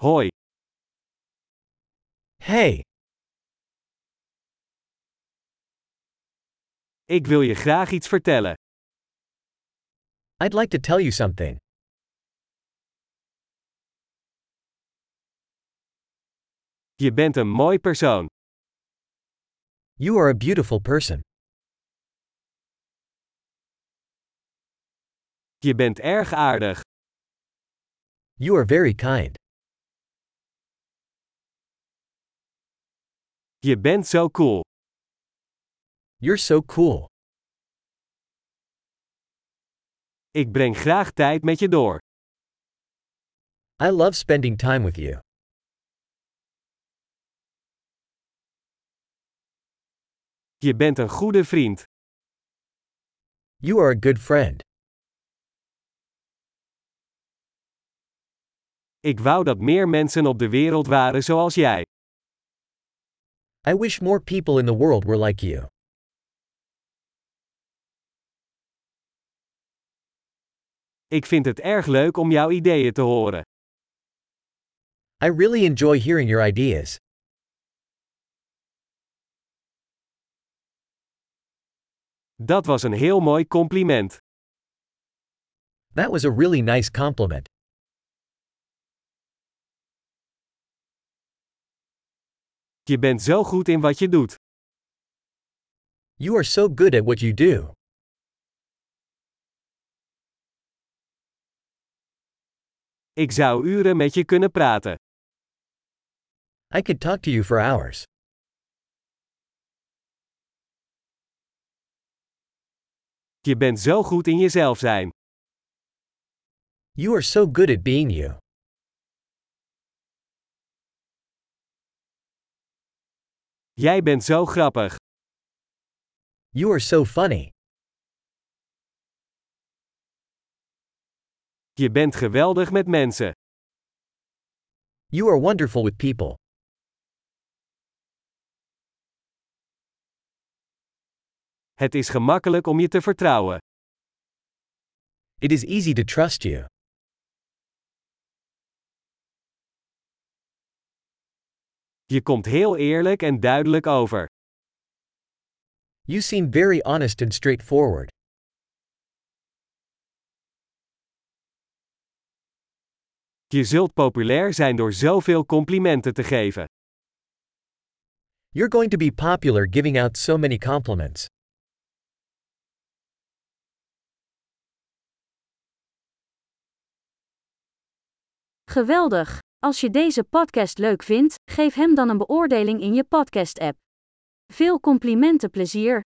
Hoi, Hey, ik wil je graag iets vertellen. I'd like to tell you something. Je bent een mooi persoon. You are a beautiful person. Je bent erg aardig. You are very kind. Je bent zo cool. You're so cool. Ik breng graag tijd met je door. I love spending time with you. Je bent een goede vriend. You are a good friend. Ik wou dat meer mensen op de wereld waren zoals jij. I wish more people in the world were like you. Ik vind het erg leuk om jouw ideeën te horen. I really enjoy hearing your ideas. Dat was een heel mooi compliment. That was a really nice compliment. Je bent zo goed in wat je doet. You are so good at what you do. Ik zou uren met je kunnen praten. I could talk to you for hours. Je bent zo goed in jezelf zijn. You are so good at being you. Jij bent zo grappig. You are so funny. Je bent geweldig met mensen. You are wonderful with people. Het is gemakkelijk om je te vertrouwen. It is easy to trust you. Je komt heel eerlijk en duidelijk over. You seem very honest and straightforward. Je zult populair zijn door zoveel complimenten te geven. You're going to be popular giving out so many compliments. Geweldig! Als je deze podcast leuk vindt, geef hem dan een beoordeling in je podcast-app. Veel complimenten plezier!